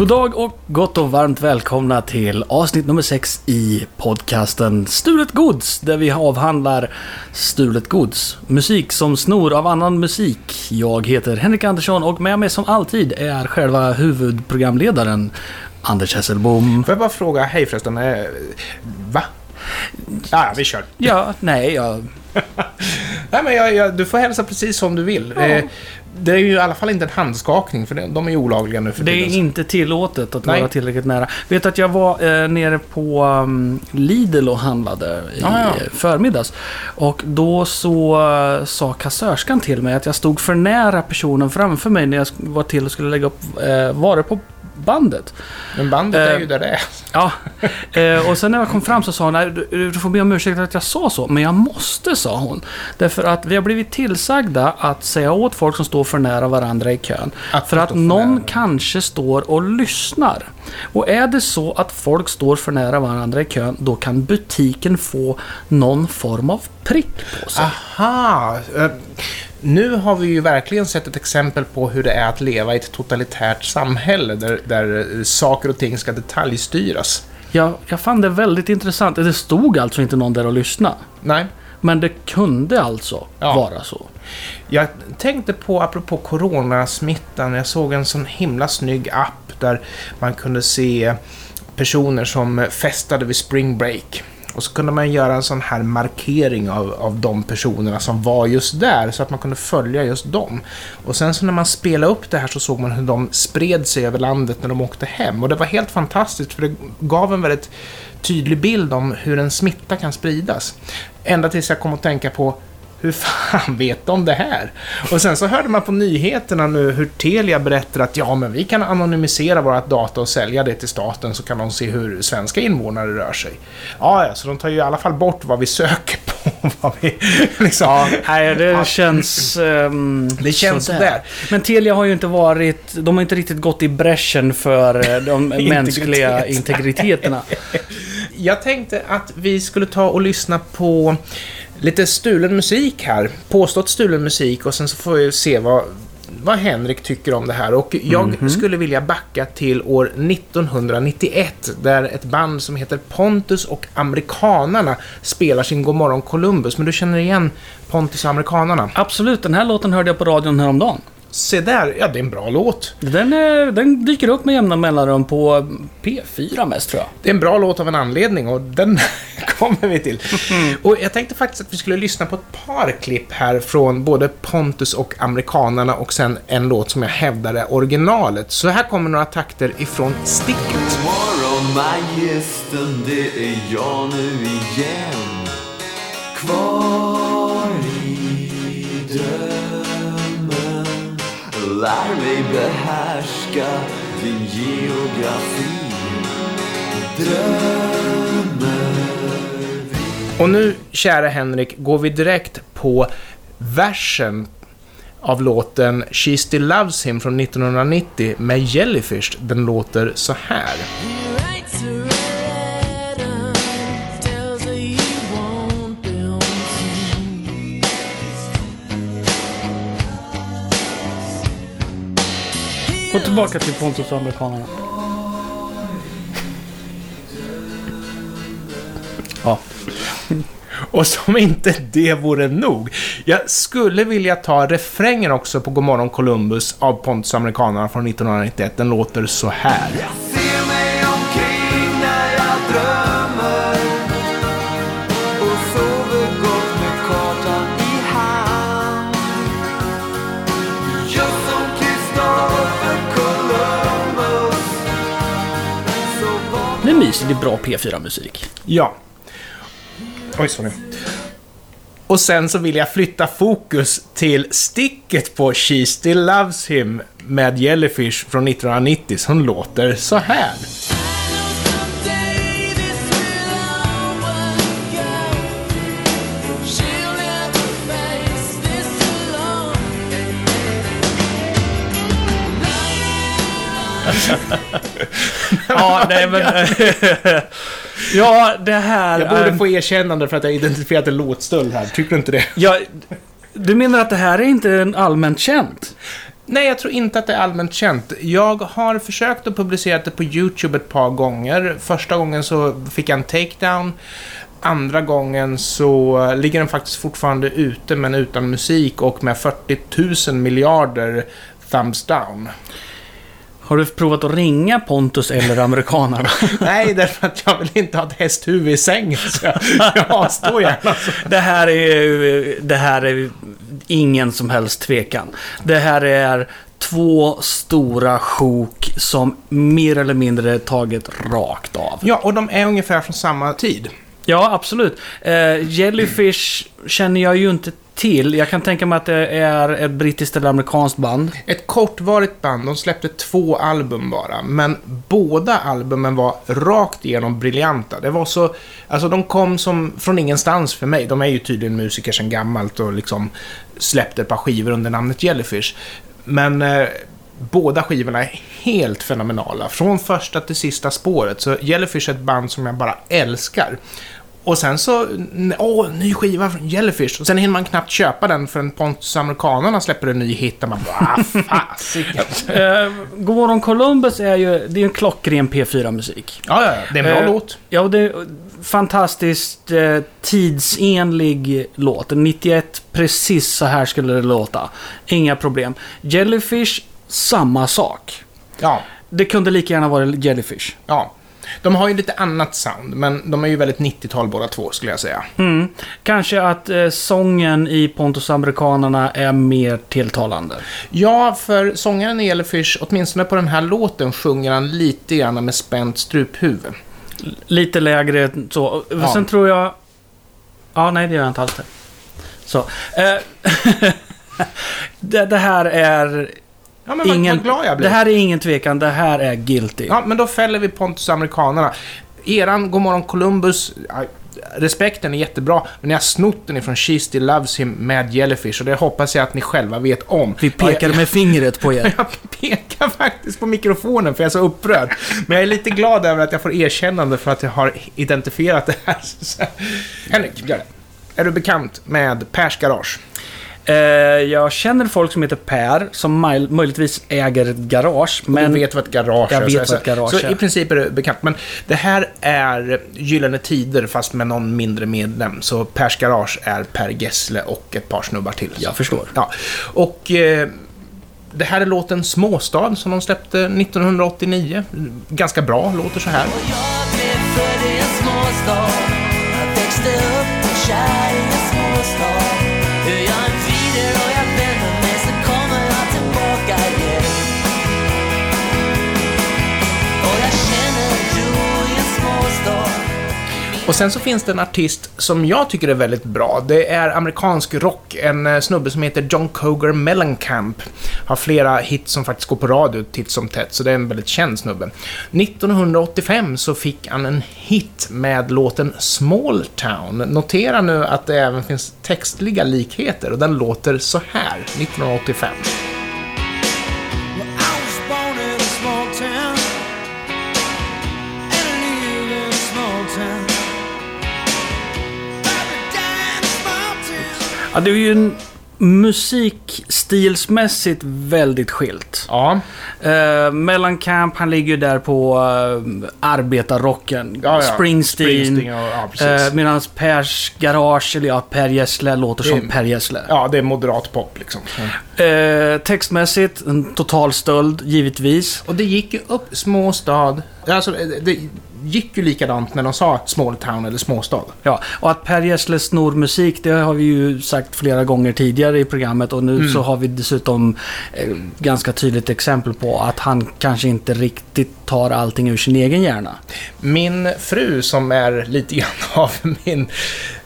God dag och gott och varmt välkomna till avsnitt nummer 6 i podcasten Stulet Gods där vi avhandlar stulet gods. Musik som snor av annan musik. Jag heter Henrik Andersson och med mig som alltid är själva huvudprogramledaren Anders Hesselbom. Får jag bara fråga, hej förresten, eh, va? Ja, vi kör. Ja, nej, jag... Nej, men jag, jag, du får hälsa precis som du vill. Ja. Eh, det är ju i alla fall inte en handskakning, för de är ju olagliga nu för Det är tiden. inte tillåtet att Nej. vara tillräckligt nära. Vet att jag var eh, nere på um, Lidl och handlade i Ah, ja. förmiddags. Och då så eh, sa kassörskan till mig att jag stod för nära personen framför mig när jag var till och skulle lägga upp eh, varor på bandet. Men bandet är Eh, ju där det är. Ja, eh, och sen när jag kom fram så sa hon "Nej, du, får be om ursäkt att jag sa så, men jag måste, sa hon. Därför att vi har blivit tillsagda att säga åt folk som står för nära varandra i kön. Att för att någon kanske står och lyssnar. Och är det så att folk står för nära varandra i kön, då kan butiken få någon form av prick på sig. Aha! eh, Nu har vi ju verkligen sett ett exempel på hur det är att leva i ett totalitärt samhälle där, där eh, saker och ting ska detaljstyras. Jag, jag fann det väldigt intressant. Det stod alltså inte någon där och lyssnade. Nej, Men det kunde alltså Ja. vara så. Jag tänkte på, apropå coronasmittan, jag såg en sån himla snygg app där man kunde se personer som festade vid spring break. Och så kunde man göra en sån här markering av, av de personerna som var just där, så att man kunde följa just dem. Och sen så när man spelade upp det här så såg man hur de spred sig över landet när de åkte hem. Och det var helt fantastiskt, för det gav en väldigt tydlig bild om hur en smitta kan spridas. Ända tills jag kom att tänka på hur fan vet de det här? Och sen så hörde man på nyheterna nu hur Telia berättar att ja, men vi kan anonymisera vårat data och sälja det till staten så kan de se hur svenska invånare rör sig. Ja, ja, så de tar ju i alla fall bort vad vi söker på. Vad vi, liksom. Ja, nej, det Ja. känns... ehm, Det känns sådär. Men Telia har ju inte varit... De har inte riktigt gått i bräschen för eh, de mänskliga Integritet. integriteterna. Jag tänkte att vi skulle ta och lyssna på lite stulen musik här. Påstått stulen musik och sen så får vi se vad, vad Henrik tycker om det här. Och jag skulle vilja backa till år 1991 där ett band som heter Pontus och Amerikanarna spelar sin Godmorgon Columbus. Men du känner igen Pontus och Amerikanarna? Absolut, den här låten hörde jag på radion häromdagen. Se där, ja det är en bra låt. Den, eh, den dyker upp med jämna mellanrum på P4 mest tror jag. Det är en bra låt av en anledning och den kommer vi till. Och jag tänkte faktiskt att vi skulle lyssna på ett par klipp här från både Pontus och Amerikanarna och sen en låt som jag hävdar är originalet. Så här kommer några takter ifrån Sticket. Morgon magistern, det är jag nu igen Kvar i drömmen Lär mig behärska din geografi Drömmer Och nu, kära Henrik, går vi direkt på versen av låten She Still Loves Him från 1990 med Jellyfish. Den låter så här. Gå tillbaka till Pontus och amerikanerna. Ja. Och som inte det vore nog. Jag skulle vilja ta refrängen också på Godmorgon Columbus av Pontus och Amerikanerna från 1991. Den låter så här. Mysigt, det är bra P4-musik. Ja. Oj, sorry. Och sen så vill jag flytta fokus till sticket på She Still Loves Him med Jellyfish från 1990 som låter så här. Ja, nej men... ja, det här Jag borde är... få erkännande för att jag identifierat en låtstöld här. Tycker du inte det? Ja, du menar att det här är inte en allmänt känt? Nej, jag tror inte att det är allmänt känt. Jag har försökt att publicera det på YouTube ett par gånger. Första gången så fick jag en takedown. Andra gången så ligger den faktiskt fortfarande ute, men utan musik och med 40 000 miljarder thumbs down. Har du provat att ringa Pontus eller amerikanerna? Nej, därför att jag vill inte ha ett hästhuvud i sängen, så jag, jag avstår gärna. Det här är det här är ingen som helst tvekan. Det här är två stora sjok som mer eller mindre tagit rakt av. Ja, och de är ungefär från samma tid. Ja, absolut. Eh, Jellyfish känner jag ju inte till. Jag kan tänka mig att det är ett brittiskt eller amerikanskt band. Ett kortvarigt band, de släppte två album bara, men båda albumen var rakt igenom briljanta. Det var så, alltså de kom som från ingenstans för mig. De är ju tydligen musiker sedan gammalt och liksom släppte ett par skivor under namnet Jellyfish. Men eh, båda skivorna är helt fenomenala, från första till sista spåret. Så Jellyfish är ett band som jag bara älskar. Och sen så, åh, ny skiva från Jellyfish. Och sen hinner man knappt köpa den förrän Pontus Amerikanerna släpper en ny hit och man bara, ah, fasiken. Eh, Godmorgon Columbus är ju, det är en klockren P4-musik. Ja, ja, det är en bra Eh, låt. Ja, och det är fantastiskt eh, tidsenlig låt. 91, precis så här skulle det låta. Inga problem. Jellyfish, samma sak. Ja, Det kunde lika gärna vara Jellyfish. ja. De har ju lite annat sound, men de är ju väldigt 90-tal båda två, skulle jag säga. Mm. Kanske att eh, sången i Pontus Amerikanerna är mer tilltalande. Ja, för sångaren i Jellyfish, åtminstone på den här låten, sjunger han lite grann med spänt struphuvud. Lite lägre så. Ja. Sen tror jag... Ja, nej det gör jag inte alls det. Så. Eh, det, det här är Ja, men ingen... vad glad jag Det blir. här är ingen tvekan. Det här är guilty. Ja, men då fäller vi Pontus Amerikanerna. Eran Godmorgon Columbus, respekten är jättebra, men ni har snott den ifrån She Still Loves Him med Jellyfish och det hoppas jag att ni själva vet om. Vi pekar Ja, med fingret på er. Jag pekar faktiskt på mikrofonen för jag är så upprörd. Men jag är lite glad över att jag får erkännande för att jag har identifierat det här. Henrik, det. Är du bekant med Pers Garage? Eh, jag känner folk som heter Per, som möj- möjligtvis äger ett garage. Men du vet vad ett garage Jag är. vet så, vad ett garage så är. i princip är det bekant. Men det här är Gyllene Tider fast med någon mindre medlem. Så Pers Garage är Per Gessle och ett par snubbar till. Jag förstår. Ja. Och eh, det här är låten Småstad som de släppte 1989. Ganska bra, låter så här. Och Och sen så finns det en artist som jag tycker är väldigt bra. Det är amerikansk rock. En eh, snubbe som heter John Cougar Mellencamp. Har flera hits som faktiskt går på radio titt som tätt, så det är en väldigt känd snubbe. 1985 så fick han en hit med låten Small Town. Notera nu att det även finns textliga likheter och den låter så här, 1985. Ja, det är ju en musikstilsmässigt väldigt skilt. Ja, Uh, Mellencamp, han ligger ju där på uh, arbetarrocken. ja, ja. Springsteen. Springsteen och. Uh, Medan Pers Garage, eller ja, Per Gessle låter som Mm. Per Gessle. ja, det är moderat pop liksom. Eh, textmässigt, en total stöld, givetvis. Och det gick ju upp småstad. Alltså, det- det gick ju likadant när de sa small town eller småstad. Ja, och att Per Gessle snor musik, det har vi ju sagt flera gånger tidigare i programmet och nu Mm. så har vi dessutom eh, ganska tydligt exempel på att han kanske inte riktigt tar allting ur sin egen hjärna. Min fru, som är lite grann av min,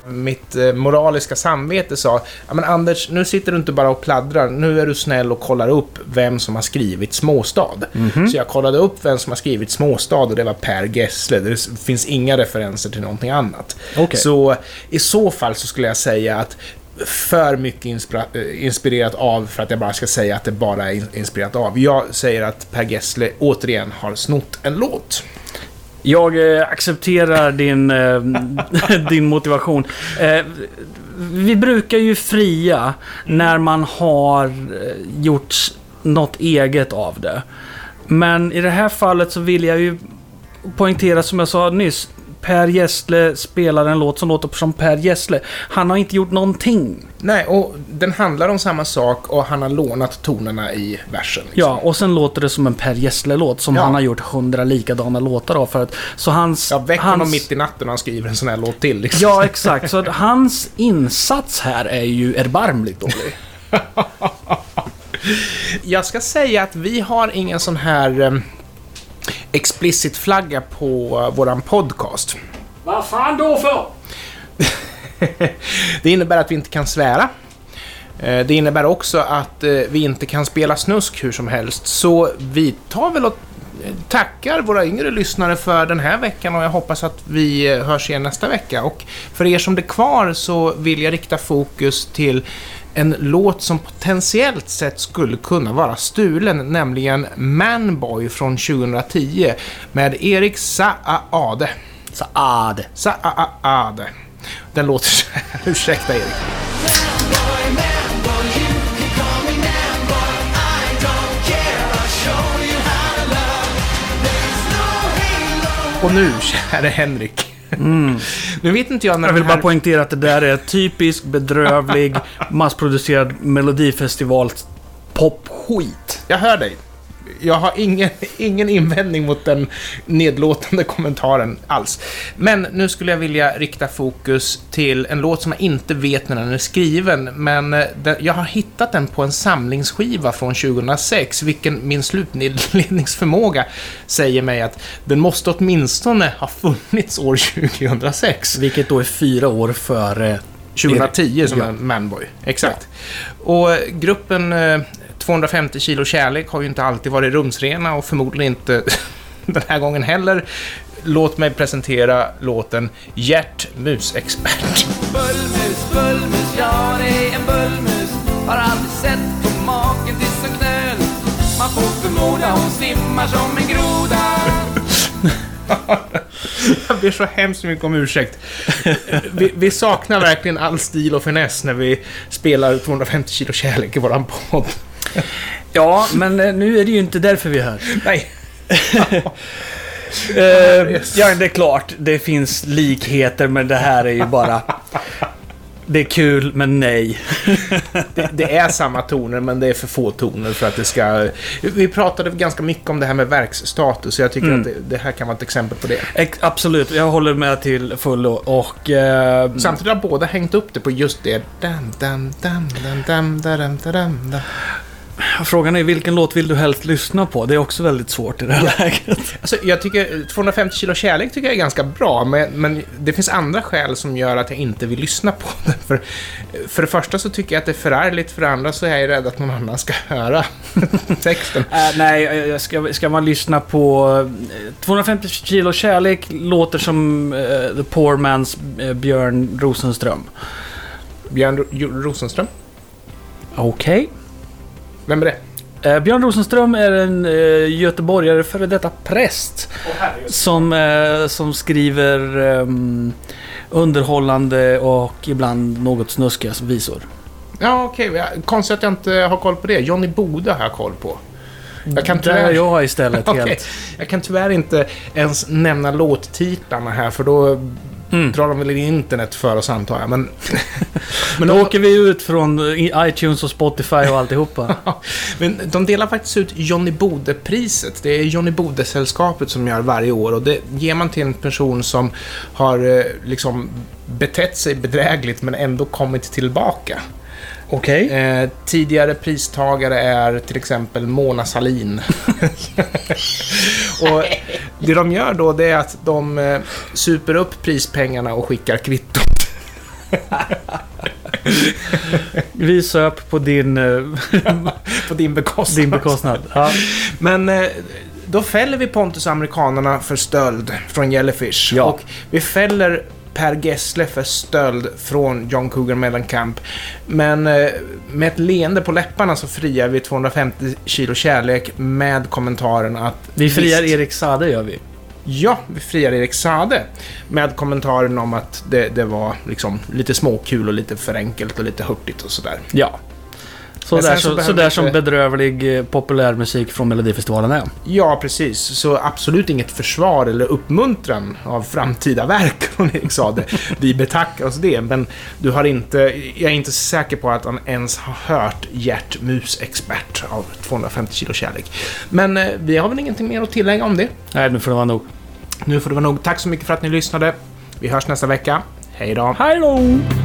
mitt eh, moraliska samvete, sa ja, men Anders, nu sitter du inte bara och pladdrar. Nu är du snäll och kollar upp vem som har skrivit Småstad. Så jag kollade upp vem som har skrivit Småstad och det var Per Gessle. Det finns inga referenser till någonting annat. Okej. Så i så fall så skulle jag säga att för mycket eh, inspirerat av för att jag bara ska säga att det bara är in- inspirerat av. Jag säger att Per Gessle återigen har snott en låt. Jag eh, accepterar din, eh, din motivation. Eh, vi brukar ju fria när man har eh, gjort något eget av det. Men i det här fallet så vill jag ju poängtera som jag sa nyss. Per Gessle spelar en låt som låter som Per Gessle. Han har inte gjort någonting. Nej, och den handlar om samma sak och han har lånat tonerna i versen. liksom. Ja, och sen låter det som en Per Gessle-låt som Ja. han har gjort hundra likadana låtar av. För att, så hans... Ja, väck hans, honom mitt i natten och han skriver en sån här låt till. Liksom. Ja, exakt. Så hans insats här är ju erbarmligt dålig. Jag ska säga att vi har ingen sån här um, explicit flagga på uh, våran podcast. Vad fan då för? Det innebär att vi inte kan svära. Eh, Det innebär också att eh, vi inte kan spela snusk hur som helst. Så vi tar väl och eh, tackar våra yngre lyssnare för den här veckan och jag hoppas att vi eh, hörs igen nästa vecka. Och för er som är kvar så vill jag rikta fokus till en låt som potentiellt sett skulle kunna vara stulen, nämligen Manboy från 2010 med Erik Saade. Saad. Saade. Den låter så här. Ursäkta Erik. Och nu, käre Henrik. Nu vet inte jag när Jag vill här... bara poängtera att det där är typisk bedrövlig massproducerad melodifestival popskit. Jag hör dig. Jag har ingen, ingen invändning mot den nedlåtande kommentaren alls. Men nu skulle jag vilja rikta fokus till en låt som jag inte vet när den är skriven, men eh, den, jag har hittat den på en samlingsskiva från 2006, vilken min slutledningsförmåga säger mig att den måste åtminstone ha funnits år 2006. Vilket då är fyra år före... 2010 som Ja. en manboy. Exakt. Och eh, gruppen eh, 250 kilo kärlek har ju inte alltid varit rumsrena och förmodligen inte den här gången heller. Låt mig presentera låten Gert Musexpert. Bullmus, bullmus, ja det är en bullmus Har aldrig sett på maken till så knöl Man får förmoda hon simmar som en groda Jag ber så hemskt mycket om ursäkt. Vi, vi saknar verkligen all stil och finess när vi spelar 250 kilo kärlek i våran podd. Ja, men eh, nu är det ju inte därför vi är här. Nej. Eh, ja, det är klart. Det finns likheter, men det här är ju bara... Det är kul, men nej. Det, det är samma toner, men det är för få toner för att det ska... Vi pratade ganska mycket om det här med verksstatus, så jag tycker att det, det här kan vara ett exempel på det. Ex- absolut, jag håller med till fullo. Och... Eh, Samtidigt har båda hängt upp det på just det. Dam, dam, dam, dam, dam, dam, dam, dam, dam. Frågan är vilken låt vill du helst lyssna på? Det är också väldigt svårt i det här läget. Alltså, jag tycker 250 kilo kärlek tycker jag är ganska bra, men, men det finns andra skäl som gör att jag inte vill lyssna på den. För, för det första så tycker jag att det är förargligt, för det andra så är jag rädd att någon annan ska höra texten. Äh, nej, eh, ska, ska man lyssna på... eh, 250 kilo kärlek låter som eh, The Poor Man's eh, Björn Rosenström. Björn Ro- Rosenström? Okej. Vem är det? Eh, Björn Rosenström är en eh, göteborgare, före detta präst. Som, eh, som skriver ehm, underhållande och ibland något snuskiga visor. Ja, okej. Okay. Konstigt att jag inte har koll på det. Johnny Bode har jag koll på. Jag kan Där är tyvärr... jag istället helt. Jag kan tyvärr inte ens nämna låttitlarna här, för då Mm. drar de väl in internet för oss antar jag. Men, men, Då åker vi ut från iTunes och Spotify och alltihopa. men de delar faktiskt ut Johnny Bode-priset. Det är Johnny Bode-sällskapet som gör varje år och det ger man till en person som har eh, liksom betett sig bedrägligt men ändå kommit tillbaka. Okej. Eh, tidigare pristagare är till exempel Mona Salin. och det de gör då, det är att de eh, super upp prispengarna och skickar kvitto. Vi söp på din, eh, på din bekostnad. din bekostnad. Ja. Men eh, då fäller vi Pontus amerikanerna för stöld från Jellyfish. Ja. Och vi fäller Per Gessle för stöld från John Cougar Mellencamp. Men eh, med ett leende på läpparna så friar vi 250 kilo kärlek med kommentaren att... Vi friar visst, Erik Sade gör vi. Ja, vi friar Erik Sade. Med kommentaren om att det, det var liksom lite småkul och lite för enkelt och lite hurtigt och sådär. Ja. Så där, så så, så där som bedrövlig eh, populärmusik från Melodifestivalen är. Ja, precis. Så absolut inget försvar eller uppmuntran av framtida verk, som Erik sa det. Vi betackar oss det, men du har inte... Jag är inte säker på att han ens har hört Gert Mus-expert av 250 kilo kärlek. Men eh, vi har väl ingenting mer att tillägga om det. Nej, nu får det vara nog. Nu får det vara nog. Tack så mycket för att ni lyssnade. Vi hörs nästa vecka. Hej då! Hej då!